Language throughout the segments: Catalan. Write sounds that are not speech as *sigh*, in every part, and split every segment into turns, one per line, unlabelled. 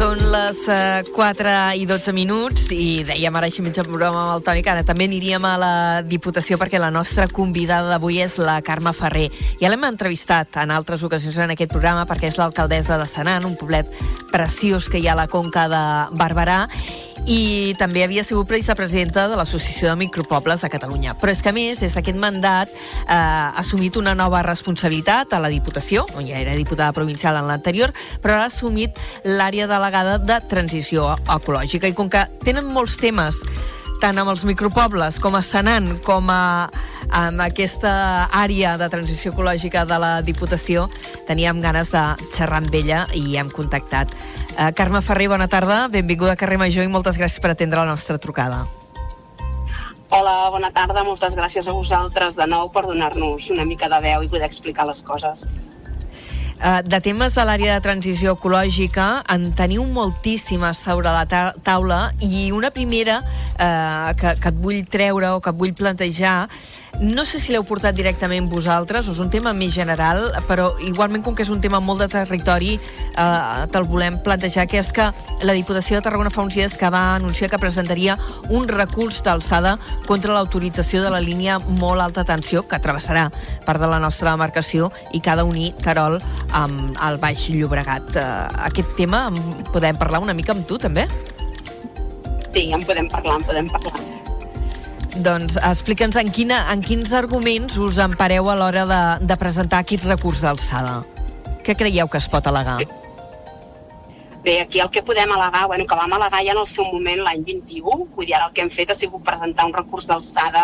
Són les uh, 4 i 12 minuts i dèiem ara així mitja programa amb el Toni que ara també aniríem a la Diputació perquè la nostra convidada d'avui és la Carme Ferrer. Ja l'hem entrevistat en altres ocasions en aquest programa perquè és l'alcaldessa de Senan, un poblet preciós que hi ha a la Conca de Barberà i també havia sigut vicepresidenta de l'Associació de Micropobles de Catalunya. Però és que, a més, des d'aquest mandat eh, ha assumit una nova responsabilitat a la Diputació, on ja era diputada provincial en l'anterior, però ha assumit l'àrea delegada de transició ecològica. I com que tenen molts temes tant amb els micropobles com a Senan com a, amb aquesta àrea de transició ecològica de la Diputació, teníem ganes de xerrar amb ella i hem contactat. Uh, Carme Ferrer, bona tarda, benvinguda a Carrer Major i moltes gràcies per atendre la nostra trucada.
Hola, bona tarda, moltes gràcies a vosaltres de nou per donar-nos una mica de veu i poder explicar les coses.
Uh, de temes a l'àrea de transició ecològica en teniu moltíssimes sobre la ta taula i una primera uh, que, que et vull treure o que et vull plantejar no sé si l'heu portat directament vosaltres o és un tema més general, però igualment com que és un tema molt de territori eh, te'l volem plantejar, que és que la Diputació de Tarragona fa uns dies que va anunciar que presentaria un recurs d'alçada contra l'autorització de la línia molt alta tensió que travessarà part de la nostra demarcació i que ha d'unir Carol amb el Baix Llobregat. Eh, aquest tema podem parlar una mica amb tu, també?
Sí, en podem parlar, en podem parlar.
Doncs explica'ns en, quina, en quins arguments us empareu a l'hora de, de presentar aquest recurs d'alçada. Què creieu que es pot al·legar?
Bé, aquí el que podem al·legar, bueno, que vam al·legar ja en el seu moment l'any 21, vull dir, ara el que hem fet ha sigut presentar un recurs d'alçada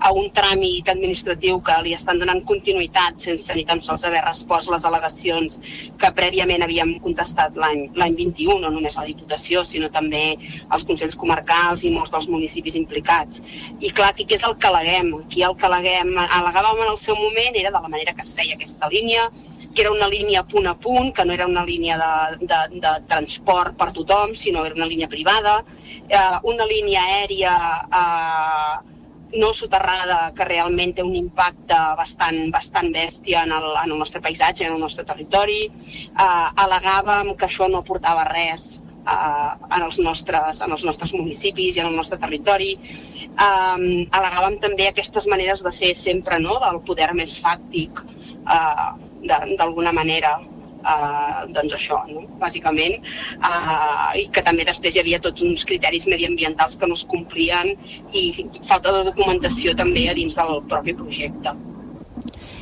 a un tràmit administratiu que li estan donant continuïtat sense ni tan sols haver respost les al·legacions que prèviament havíem contestat l'any 21, no només la Diputació, sinó també els Consells Comarcals i molts dels municipis implicats. I clar, aquí què és el que al·leguem? Aquí el que al·leguem, al·legàvem en el seu moment era de la manera que es feia aquesta línia, que era una línia punt a punt, que no era una línia de, de, de transport per tothom, sinó era una línia privada, eh, una línia aèria eh, no soterrada que realment té un impacte bastant, bastant bèstia en el, en el nostre paisatge, en el nostre territori. Eh, al·legàvem que això no aportava res eh, en, els nostres, en els nostres municipis i en el nostre territori. Eh, al·legàvem també aquestes maneres de fer sempre no, del poder més fàctic eh, d'alguna manera Uh, doncs això, no? bàsicament, uh, i que també després hi havia tots uns criteris mediambientals que no es complien i falta de documentació també a dins del propi projecte.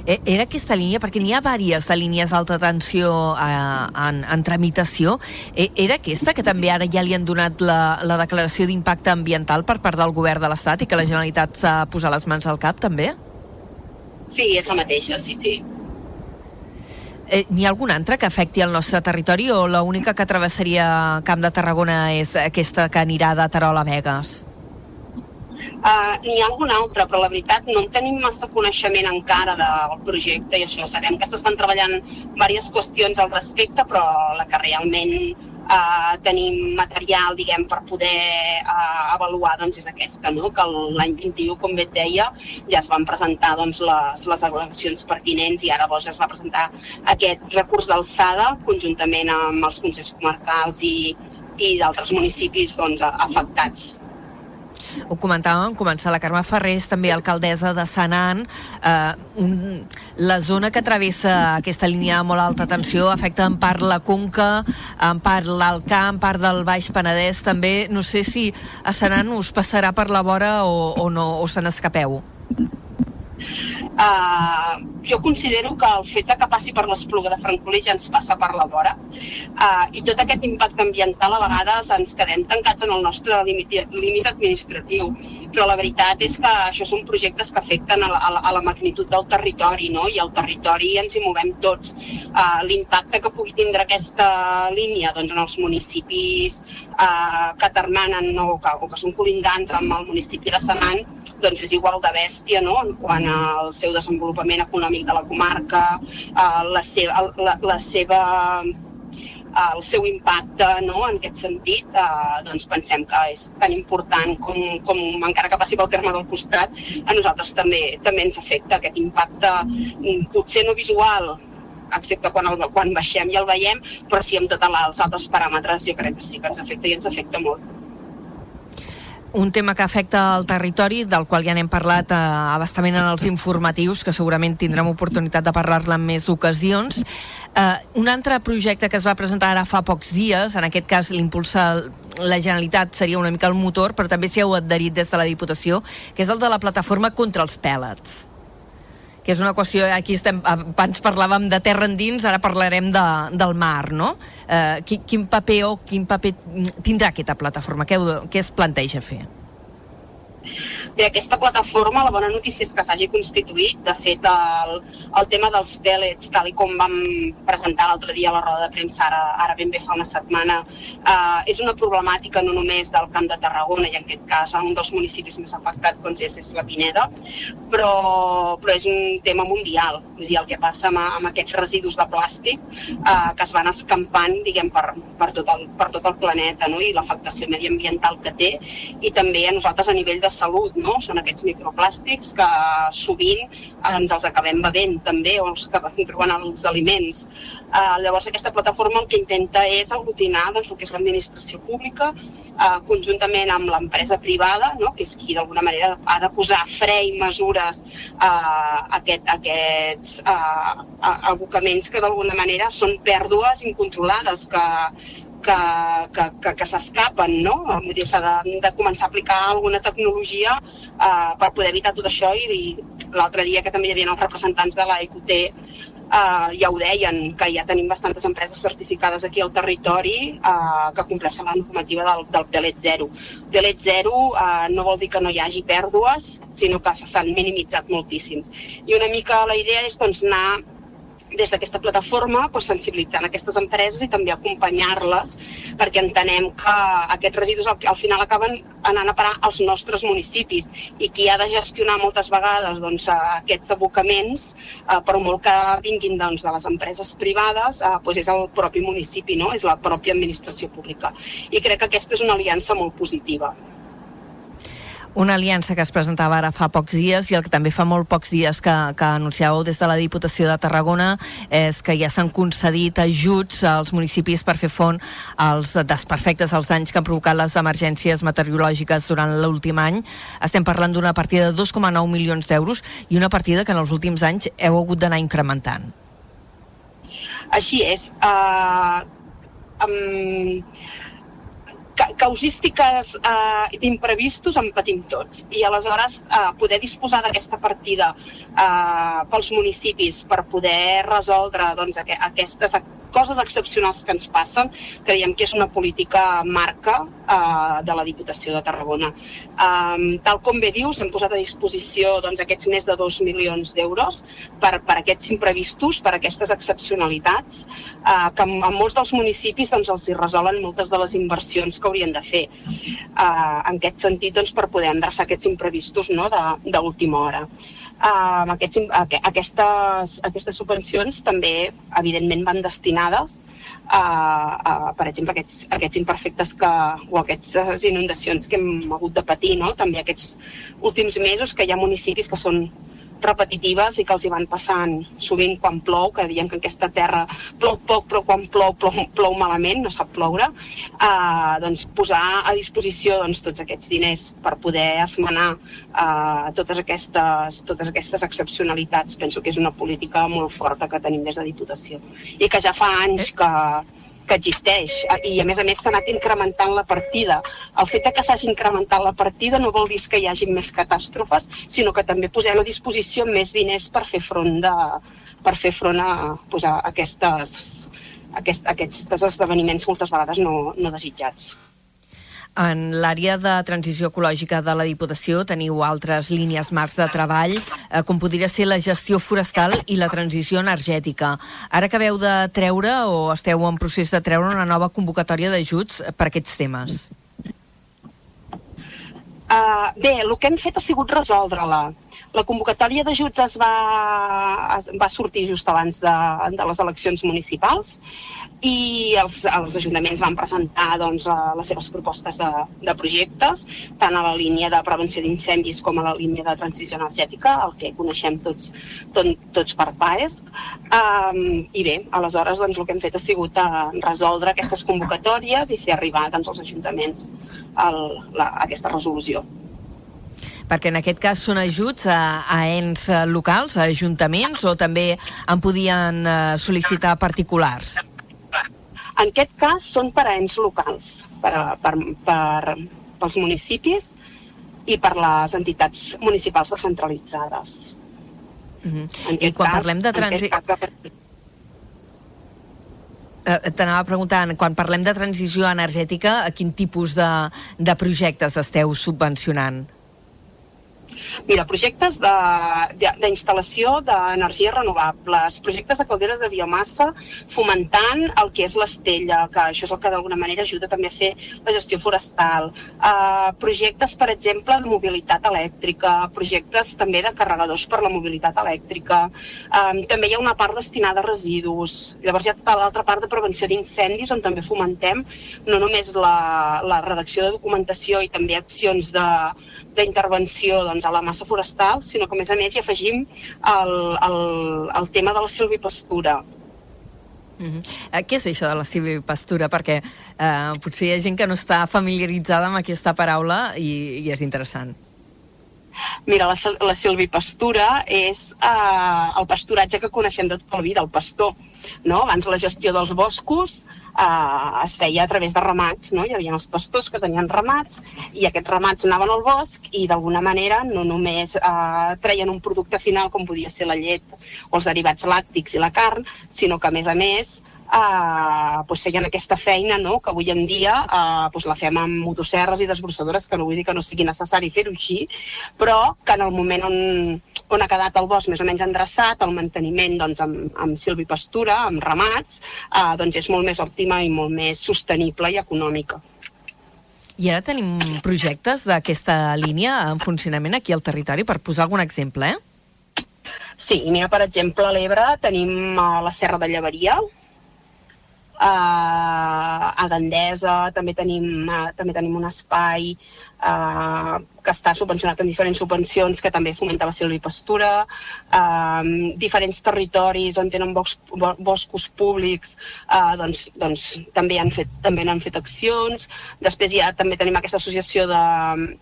E, era aquesta línia, perquè n'hi ha diverses línies d'alta tensió eh, en, en tramitació, e, era aquesta que també ara ja li han donat la, la declaració d'impacte ambiental per part del govern de l'Estat i que la Generalitat s'ha posat les mans al cap també?
Sí, és la mateixa, sí, sí.
Eh, N'hi ha algun altre que afecti el nostre territori o l'única que travessaria Camp de Tarragona és aquesta que anirà de Terol a Vegas?
Uh, N'hi ha algun altre, però la veritat no en tenim massa coneixement encara del projecte i això. Sabem que s'estan treballant diverses qüestions al respecte, però la que realment uh, tenim material, diguem, per poder uh, avaluar, doncs, és aquesta, no? que l'any 21, com bé et deia, ja es van presentar doncs, les, les al·legacions pertinents i ara doncs, es va presentar aquest recurs d'alçada conjuntament amb els Consells Comarcals i, i d'altres municipis doncs, afectats
ho comentàvem, començar la Carme Ferrer és també alcaldessa de Senan. Eh, un, la zona que travessa aquesta línia de molt alta tensió afecta en part la Conca, en part l'Alt Camp, en part del Baix Penedès també. No sé si a Senan us passarà per la vora o, o no, o se n'escapeu.
Uh, jo considero que el fet que passi per l'Espluga de Francolí ja ens passa per la vora uh, i tot aquest impacte ambiental a vegades ens quedem tancats en el nostre límit, límit administratiu però la veritat és que això són projectes que afecten a la, a la, magnitud del territori no? i al territori ens hi movem tots uh, l'impacte que pugui tindre aquesta línia doncs, en els municipis uh, que termanen no? o, que, o que són colindants amb el municipi de Senan doncs és igual de bèstia no? en quant al seu desenvolupament econòmic de la comarca, eh, la, seva, la, la seva el seu impacte no? en aquest sentit, eh, doncs pensem que és tan important com, com encara que passi pel terme del costat, a nosaltres també també ens afecta aquest impacte, mm, potser no visual, excepte quan, el, quan baixem i el veiem, però sí amb tots els altres paràmetres jo crec que sí que ens afecta i ens afecta molt.
Un tema que afecta el territori, del qual ja n'hem parlat eh, abastament en els informatius, que segurament tindrem oportunitat de parlar-ne en més ocasions. Eh, un altre projecte que es va presentar ara fa pocs dies, en aquest cas l'impulsa la Generalitat seria una mica el motor, però també s'hi heu adherit des de la Diputació, que és el de la plataforma contra els pèl·lets que és una qüestió, aquí estem, abans parlàvem de terra endins, ara parlarem de, del mar, no? Eh, quin, quin paper o quin paper tindrà aquesta plataforma? Què, què es planteja fer?
Bé, aquesta plataforma, la bona notícia és que s'hagi constituït. De fet, el, el tema dels pèl·lets, tal i com vam presentar l'altre dia a la roda de premsa, ara, ara ben bé fa una setmana, eh, és una problemàtica no només del Camp de Tarragona, i en aquest cas un dels municipis més afectats doncs, és, és la Pineda, però, però és un tema mundial. Vull dir, el que passa amb, amb aquests residus de plàstic eh, que es van escampant diguem, per, per, tot el, per tot el planeta no? i l'afectació mediambiental que té i també a nosaltres a nivell de salut, no? Són aquests microplàstics que sovint ens els acabem bevent també o els que *laughs* trobant els aliments. Uh, llavors aquesta plataforma el que intenta és aglutinar doncs, el que és l'administració pública uh, conjuntament amb l'empresa privada, no? que és qui d'alguna manera ha de posar fre i mesures a aquest, aquests uh, abocaments que d'alguna manera són pèrdues incontrolades que, que, que, que, que s'escapen, no? Vull dir, s'ha de, de començar a aplicar alguna tecnologia eh, per poder evitar tot això i, i l'altre dia que també hi havia els representants de la EQT eh, ja ho deien, que ja tenim bastantes empreses certificades aquí al territori eh, que compleixen la normativa del, del pelet zero. Pelet zero eh, no vol dir que no hi hagi pèrdues, sinó que s'han minimitzat moltíssims. I una mica la idea és doncs, anar des d'aquesta plataforma doncs, sensibilitzant aquestes empreses i també acompanyar-les perquè entenem que aquests residus al, al final acaben anant a parar als nostres municipis i qui ha de gestionar moltes vegades doncs, aquests abocaments, eh, per molt que vinguin doncs, de les empreses privades, eh, doncs és el propi municipi, no? és la pròpia administració pública. I crec que aquesta és una aliança molt positiva
una aliança que es presentava ara fa pocs dies i el que també fa molt pocs dies que, que anunciàveu des de la Diputació de Tarragona és que ja s'han concedit ajuts als municipis per fer front als desperfectes, als danys que han provocat les emergències meteorològiques durant l'últim any. Estem parlant d'una partida de 2,9 milions d'euros i una partida que en els últims anys heu hagut d'anar incrementant.
Així és. Uh, um, causístiques eh, d'imprevistos en patim tots. I aleshores eh, poder disposar d'aquesta partida eh, pels municipis per poder resoldre doncs, aqu aquestes coses excepcionals que ens passen, creiem que és una política marca eh, de la Diputació de Tarragona. Um, tal com bé dius, hem posat a disposició doncs, aquests més de 2 milions d'euros per, per aquests imprevistos, per aquestes excepcionalitats, eh, que en, en molts dels municipis doncs, els hi resolen moltes de les inversions que haurien de fer. Eh, en aquest sentit, doncs, per poder endreçar aquests imprevistos no, d'última hora eh, aquests, aquestes, aquestes subvencions també, evidentment, van destinades a, a per exemple, aquests, aquests imperfectes que, o aquestes inundacions que hem hagut de patir, no? també aquests últims mesos que hi ha municipis que són repetitives i que els hi van passant sovint quan plou, que diem que en aquesta terra plou poc, però quan plou, plou, plou malament, no sap ploure, eh, doncs posar a disposició doncs, tots aquests diners per poder esmenar eh, totes, aquestes, totes aquestes excepcionalitats. Penso que és una política molt forta que tenim des de Diputació i que ja fa anys que, que existeix i a més a més s'ha anat incrementant la partida. El fet que s'hagi incrementat la partida no vol dir que hi hagi més catàstrofes, sinó que també posem a disposició més diners per fer front, de, per fer front a, pues, a aquestes, aquest, aquests esdeveniments moltes vegades no, no desitjats.
En l'àrea de transició ecològica de la Diputació teniu altres línies marcs de treball, eh, com podria ser la gestió forestal i la transició energètica. Ara acabeu de treure o esteu en procés de treure una nova convocatòria d'ajuts per aquests temes.
Uh, bé, el que hem fet ha sigut resoldre-la. La convocatòria d'ajuts es, va, es va sortir just abans de, de les eleccions municipals i els, els ajuntaments van presentar doncs, les seves propostes de, de projectes, tant a la línia de prevenció d'incendis com a la línia de transició energètica, el que coneixem tots, tot, tots per PAESC. Um, I bé, aleshores doncs, el que hem fet ha sigut uh, resoldre aquestes convocatòries i fer arribar doncs, als ajuntaments el, la, aquesta resolució
perquè en aquest cas són ajuts a, a ens locals, a ajuntaments, o també en podien uh, sol·licitar particulars?
En aquest cas són per a ens locals, per, a, per, per, pels municipis i per les entitats municipals descentralitzades.
Mm -hmm. I quan cas, parlem de transició... De... Eh, T'anava preguntant, quan parlem de transició energètica, a quin tipus de, de projectes esteu subvencionant?
Mira, projectes d'instal·lació de, d'energies renovables, projectes de calderes de biomassa fomentant el que és l'estella, que això és el que d'alguna manera ajuda també a fer la gestió forestal. Uh, projectes, per exemple, de mobilitat elèctrica, projectes també de carregadors per la mobilitat elèctrica. Um, també hi ha una part destinada a residus. Llavors hi ha tota l'altra part de prevenció d'incendis on també fomentem no només la, la redacció de documentació i també accions de, d'intervenció doncs, a la massa forestal, sinó que a més a més hi afegim el, el, el tema de la silvipastura.
Mm -hmm. eh, què és això de la silvipastura? Perquè eh, potser hi ha gent que no està familiaritzada amb aquesta paraula i, i és interessant.
Mira, la, la silvipastura és eh, el pasturatge que coneixem de tota la vida, el pastor. No? Abans la gestió dels boscos eh, es feia a través de ramats, no? Hi havia els pastors que tenien ramats i aquests ramats anaven al bosc i d'alguna manera no només eh, treien un producte final com podia ser la llet o els derivats làctics i la carn, sinó que a més a més eh, pues feien aquesta feina no? que avui en dia eh, pues la fem amb motosserres i desbrossadores, que no vull dir que no sigui necessari fer-ho així, però que en el moment on, on ha quedat el bosc més o menys endreçat, el manteniment doncs, amb, amb silvipastura, amb ramats, eh, doncs és molt més òptima i molt més sostenible i econòmica.
I ara tenim projectes d'aquesta línia en funcionament aquí al territori, per posar algun exemple, eh?
Sí, mira, per exemple, a l'Ebre tenim a la Serra de Llevaria, a Gandesa també tenim, uh, també tenim un espai uh, que està subvencionat amb diferents subvencions que també fomenta la silvipastura, eh, diferents territoris on tenen bos, boscos públics eh, doncs, doncs també han fet també han fet accions. Després ja també tenim aquesta associació de,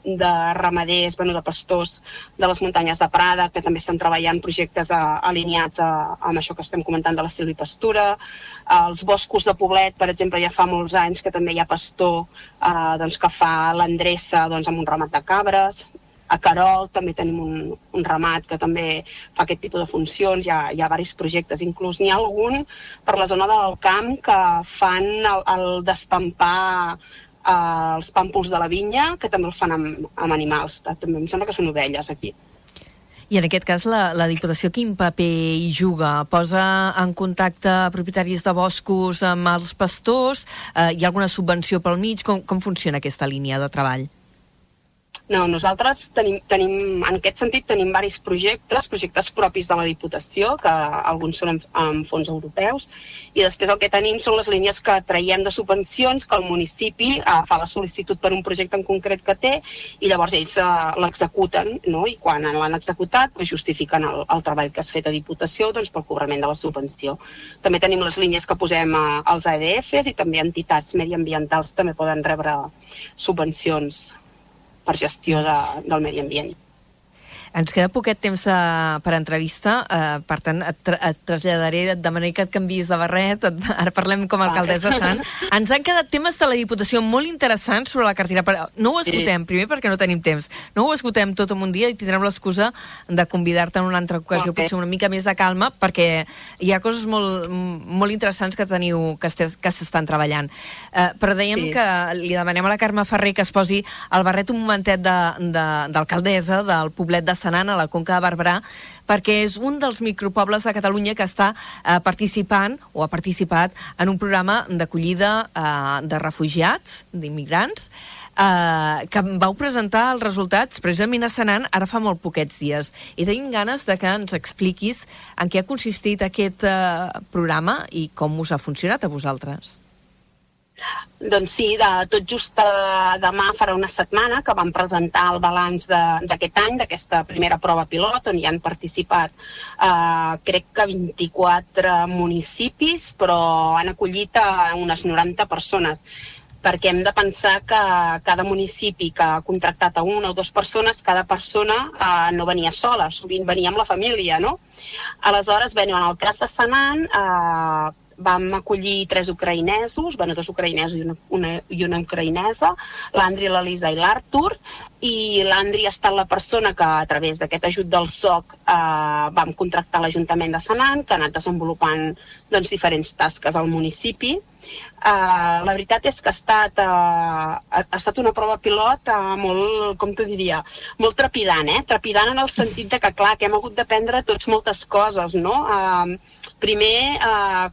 de ramaders, bueno, de pastors de les muntanyes de Prada, que també estan treballant projectes a, alineats a, amb això que estem comentant de la silvipastura. Eh, els boscos de Poblet, per exemple, ja fa molts anys que també hi ha pastor eh, doncs, que fa l'endreça doncs, amb un ramat de cabra arbres, a Carol també tenim un, un ramat que també fa aquest tipus de funcions, hi ha, hi ha diversos projectes, inclús n'hi ha algun per la zona del camp que fan el, el despampar eh, els pàmpols de la vinya, que també el fan amb, amb animals, també em sembla que són ovelles aquí.
I en aquest cas la, la Diputació quin paper hi juga? Posa en contacte propietaris de boscos amb els pastors? Eh, hi ha alguna subvenció pel mig? Com, com funciona aquesta línia de treball?
No, nosaltres tenim, tenim, en aquest sentit tenim varis projectes, projectes propis de la Diputació, que alguns són amb, amb fons europeus, i després el que tenim són les línies que traiem de subvencions, que el municipi eh, fa la sol·licitud per un projecte en concret que té, i llavors ells eh, l'executen, no? i quan l'han executat pues, justifiquen el, el treball que has fet a Diputació doncs, pel cobrament de la subvenció. També tenim les línies que posem eh, als ADFs i també entitats mediambientals també poden rebre subvencions per gestió de, del medi ambient.
Ens queda poquet temps uh, per entrevista, uh, per tant et, tra et traslladaré, et demanaré que et canvis de barret, et, ara parlem com a alcaldessa Sant. Ens han quedat temes de la Diputació molt interessants sobre la cartera, però no ho esgotem, sí. primer perquè no tenim temps, no ho esgotem tot en un dia i tindrem l'excusa de convidar-te en una altra ocasió, okay. potser una mica més de calma, perquè hi ha coses molt, molt interessants que teniu, que s'estan treballant. Uh, però dèiem sí. que li demanem a la Carme Ferrer que es posi el barret un momentet d'alcaldessa de, de, del poblet de Senan, a la Conca de Barberà, perquè és un dels micropobles de Catalunya que està eh, participant o ha participat en un programa d'acollida eh, de refugiats, d'immigrants, eh, que vau presentar els resultats precisament a Senan ara fa molt poquets dies. I tenim ganes de que ens expliquis en què ha consistit aquest eh, programa i com us ha funcionat a vosaltres.
Doncs sí, de, tot just uh, demà farà una setmana que vam presentar el balanç d'aquest any, d'aquesta primera prova pilot, on hi han participat uh, crec que 24 municipis, però han acollit uh, unes 90 persones perquè hem de pensar que cada municipi que ha contractat a una o dues persones, cada persona eh, no venia sola, sovint venia amb la família, no? Aleshores, bé, en el cas de Sanan, eh, vam acollir tres ucraïnesos, bueno, dos ucraïnesos i una, una, i una ucraïnesa, l'Andri, l'Elisa i l'Artur, i l'Andri ha estat la persona que a través d'aquest ajut del SOC eh, vam contractar l'Ajuntament de Senan, que ha anat desenvolupant doncs, diferents tasques al municipi. Uh, la veritat és que ha estat, uh, ha, estat una prova pilot uh, molt, com t'ho diria, molt trepidant, eh? Trepidant en el sentit de que, clar, que hem hagut d'aprendre tots moltes coses, no? Uh, primer, uh,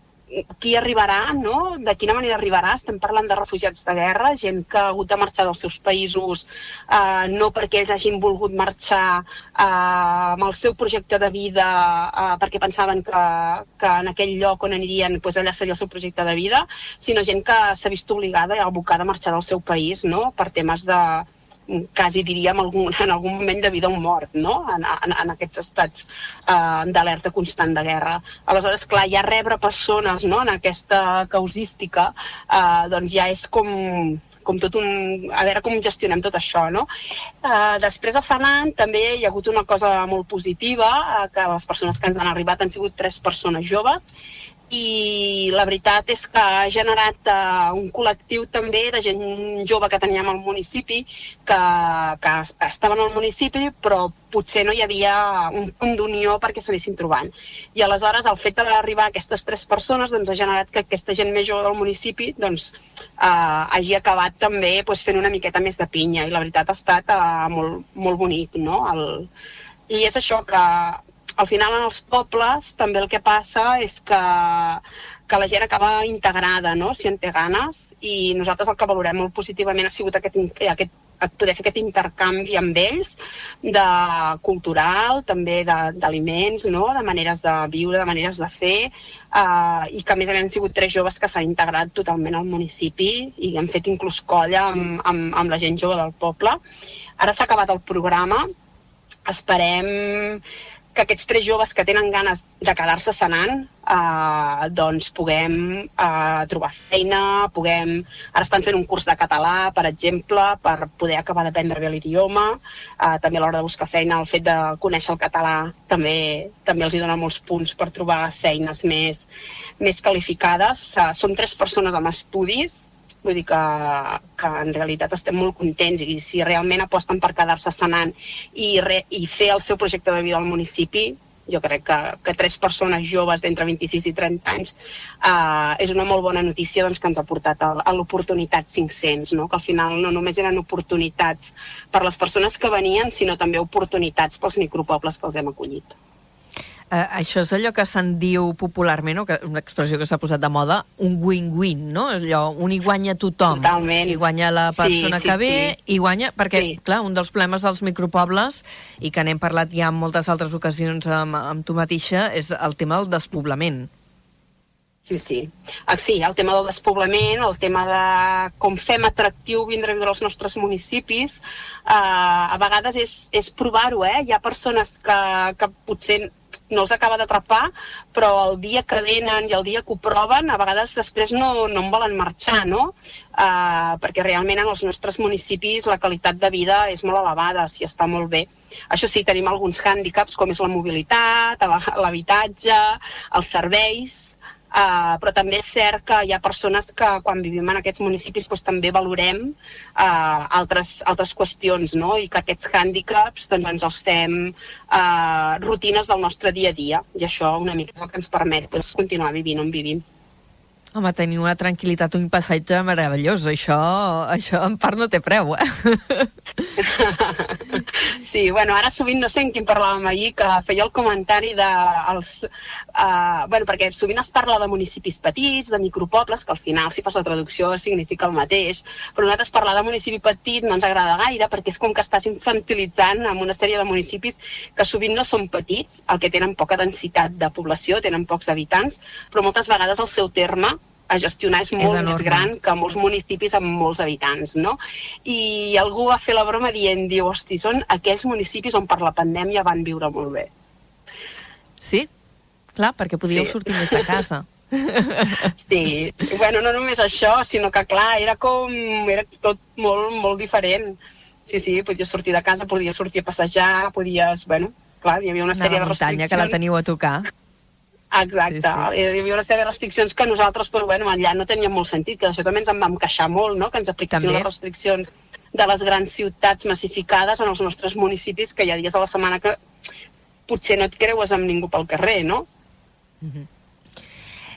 qui arribarà, no? de quina manera arribarà. Estem parlant de refugiats de guerra, gent que ha hagut de marxar dels seus països eh, no perquè ells hagin volgut marxar eh, amb el seu projecte de vida eh, perquè pensaven que, que en aquell lloc on anirien pues, allà seria el seu projecte de vida, sinó gent que s'ha vist obligada i abocada a marxar del seu país no? per temes de, quasi diríem algun, en algun moment de vida o mort, no? en, en, en aquests estats eh, d'alerta constant de guerra. Aleshores, clar, ja rebre persones no? en aquesta causística eh, doncs ja és com, com tot un... a veure com gestionem tot això, no? Eh, després a Sanan també hi ha hagut una cosa molt positiva, eh, que les persones que ens han arribat han sigut tres persones joves, i la veritat és que ha generat uh, un col·lectiu també de gent jove que teníem al municipi que, que estaven al municipi però potser no hi havia un punt d'unió perquè s'anessin trobant. I aleshores el fet d'arribar a aquestes tres persones doncs, ha generat que aquesta gent més jove del municipi doncs, uh, hagi acabat també pues, fent una miqueta més de pinya i la veritat ha estat uh, molt, molt bonic. No? El... I és això que al final en els pobles també el que passa és que, que la gent acaba integrada, no?, si en té ganes, i nosaltres el que valorem molt positivament ha sigut aquest, aquest poder fer aquest intercanvi amb ells de cultural, també d'aliments, no? de maneres de viure, de maneres de fer, eh, i que a més a més han sigut tres joves que s'han integrat totalment al municipi i han fet inclús colla amb, amb, amb la gent jove del poble. Ara s'ha acabat el programa, esperem que aquests tres joves que tenen ganes de quedar-se sanant eh, doncs puguem eh, trobar feina, puguem... Ara estan fent un curs de català, per exemple, per poder acabar d'aprendre bé l'idioma. Eh, també a l'hora de buscar feina, el fet de conèixer el català també, també els hi dona molts punts per trobar feines més, més qualificades. Eh, són tres persones amb estudis, Vull dir que, que en realitat estem molt contents i si realment aposten per quedar-se sanant i, re, i fer el seu projecte de vida al municipi, jo crec que, que tres persones joves d'entre 26 i 30 anys eh, és una molt bona notícia doncs, que ens ha portat a, a l'oportunitat 500, no? que al final no només eren oportunitats per les persones que venien, sinó també oportunitats pels micropobles que els hem acollit.
Eh, això és allò que se'n diu popularment, o que, una expressió que s'ha posat de moda, un win-win, no? Allò, un hi guanya tothom.
Totalment.
I guanya la persona sí, sí, que ve, sí. i guanya... Perquè, sí. clar, un dels problemes dels micropobles, i que n'hem parlat ja en moltes altres ocasions amb, amb tu mateixa, és el tema del despoblament.
Sí, sí. Ah, sí, el tema del despoblament, el tema de com fem atractiu vindre a viure als nostres municipis, eh, a vegades és, és provar-ho, eh? Hi ha persones que, que potser no els acaba d'atrapar, però el dia que venen i el dia que ho proven, a vegades després no, no en volen marxar, no? Uh, perquè realment en els nostres municipis la qualitat de vida és molt elevada, si està molt bé. Això sí, tenim alguns hàndicaps, com és la mobilitat, l'habitatge, els serveis, Uh, però també és cert que hi ha persones que quan vivim en aquests municipis doncs, també valorem uh, altres, altres qüestions no? i que aquests hàndicaps doncs, ens els fem uh, rutines del nostre dia a dia i això una mica és el que ens permet doncs, continuar vivint on vivim.
Home, tenir una tranquil·litat, un passatge meravellós. Això, això en part no té preu, eh? *laughs*
Sí, bueno, ara sovint, no sé en quin parlàvem ahir, que feia el comentari de... Els, uh, bueno, perquè sovint es parla de municipis petits, de micropobles, que al final, si fas la traducció, significa el mateix, però nosaltres parlar de municipi petit no ens agrada gaire, perquè és com que estàs infantilitzant amb una sèrie de municipis que sovint no són petits, el que tenen poca densitat de població, tenen pocs habitants, però moltes vegades el seu terme a gestionar és molt és més gran que molts municipis amb molts habitants, no? I algú va fer la broma dient, diu, hosti, són aquells municipis on per la pandèmia van viure molt bé.
Sí? Clar, perquè podíeu sí. sortir més de casa. *laughs*
Sí, bueno, no només això, sinó que, clar, era com... era tot molt, molt diferent. Sí, sí, podies sortir de casa, podies sortir a passejar, podies... Bueno, clar, hi havia una sèrie de restriccions.
que la teniu a tocar.
Exacte, sí, sí. hi havia una sèrie de restriccions que nosaltres, però bueno, allà no teníem molt sentit, que d'això també ens en vam queixar molt, no?, que ens apliquessin les restriccions de les grans ciutats massificades en els nostres municipis, que hi ha dies a la setmana que potser no et creues amb ningú pel carrer, no? Mm -hmm.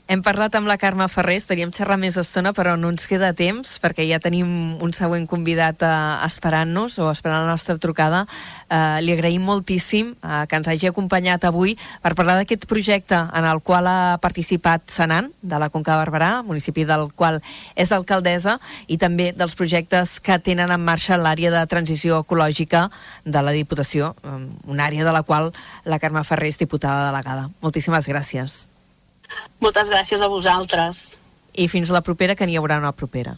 Hem parlat amb la Carme Ferrer, estaríem xerrant més estona, però no ens queda temps, perquè ja tenim un següent convidat eh, esperant-nos, o esperant la nostra trucada. Eh, li agraïm moltíssim eh, que ens hagi acompanyat avui per parlar d'aquest projecte en el qual ha participat Senan, de la Conca de Barberà, municipi del qual és alcaldessa, i també dels projectes que tenen en marxa l'àrea de transició ecològica de la Diputació, una àrea de la qual la Carme Ferrer és diputada delegada. Moltíssimes gràcies.
Moltes gràcies a vosaltres.
I fins la propera, que n'hi haurà una propera.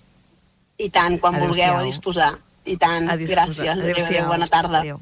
I tant, quan vulgueu a disposar. I tant, a disposar. gràcies. Adéu-siau. Adéu, bona tarda. Adéu.